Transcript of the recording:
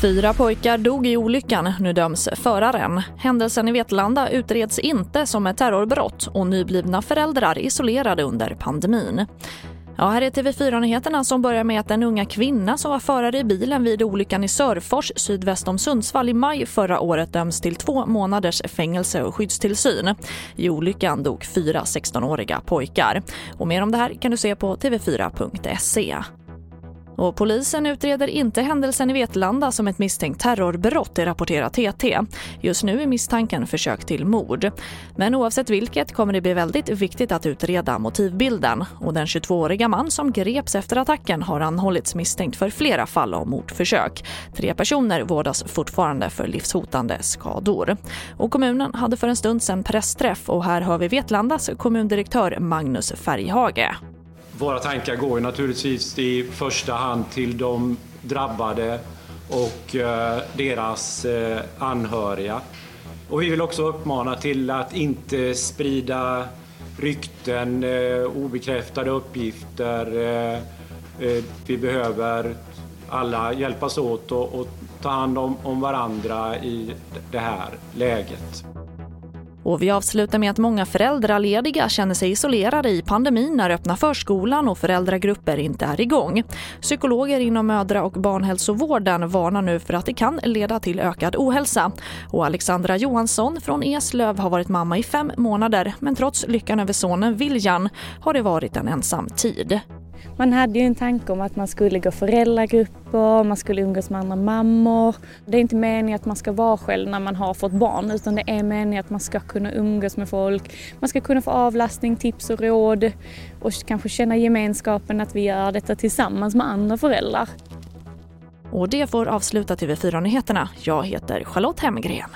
Fyra pojkar dog i olyckan, nu döms föraren. Händelsen i Vetlanda utreds inte som ett terrorbrott och nyblivna föräldrar isolerade under pandemin. Ja, här är TV4-nyheterna som börjar med att en unga kvinna som var förare i bilen vid olyckan i Sörfors sydväst om Sundsvall i maj förra året döms till två månaders fängelse och skyddstillsyn. I olyckan dog fyra 16-åriga pojkar. Och mer om det här kan du se på tv4.se. Och polisen utreder inte händelsen i Vetlanda som ett misstänkt terrorbrott, det rapporterar TT. Just nu är misstanken försök till mord. Men oavsett vilket kommer det bli väldigt viktigt att utreda motivbilden. Och den 22-åriga man som greps efter attacken har anhållits misstänkt för flera fall av mordförsök. Tre personer vårdas fortfarande för livshotande skador. Och kommunen hade för en stund sedan pressträff och här har vi Vetlandas kommundirektör Magnus Färghage. Våra tankar går naturligtvis i första hand till de drabbade och eh, deras eh, anhöriga. Och vi vill också uppmana till att inte sprida rykten, eh, obekräftade uppgifter. Vi behöver alla hjälpas åt och ta hand om varandra i det här läget. Och vi avslutar med att många föräldralediga känner sig isolerade i pandemin när öppna förskolan och föräldragrupper inte är igång. Psykologer inom mödra- och barnhälsovården varnar nu för att det kan leda till ökad ohälsa. Och Alexandra Johansson från Eslöv har varit mamma i fem månader men trots lyckan över sonen Viljan har det varit en ensam tid. Man hade ju en tanke om att man skulle gå föräldragrupper, man skulle umgås med andra mammor. Det är inte meningen att man ska vara själv när man har fått barn utan det är meningen att man ska kunna umgås med folk. Man ska kunna få avlastning, tips och råd och kanske känna gemenskapen att vi gör detta tillsammans med andra föräldrar. Och det får avsluta TV4-nyheterna. Jag heter Charlotte Hemgren.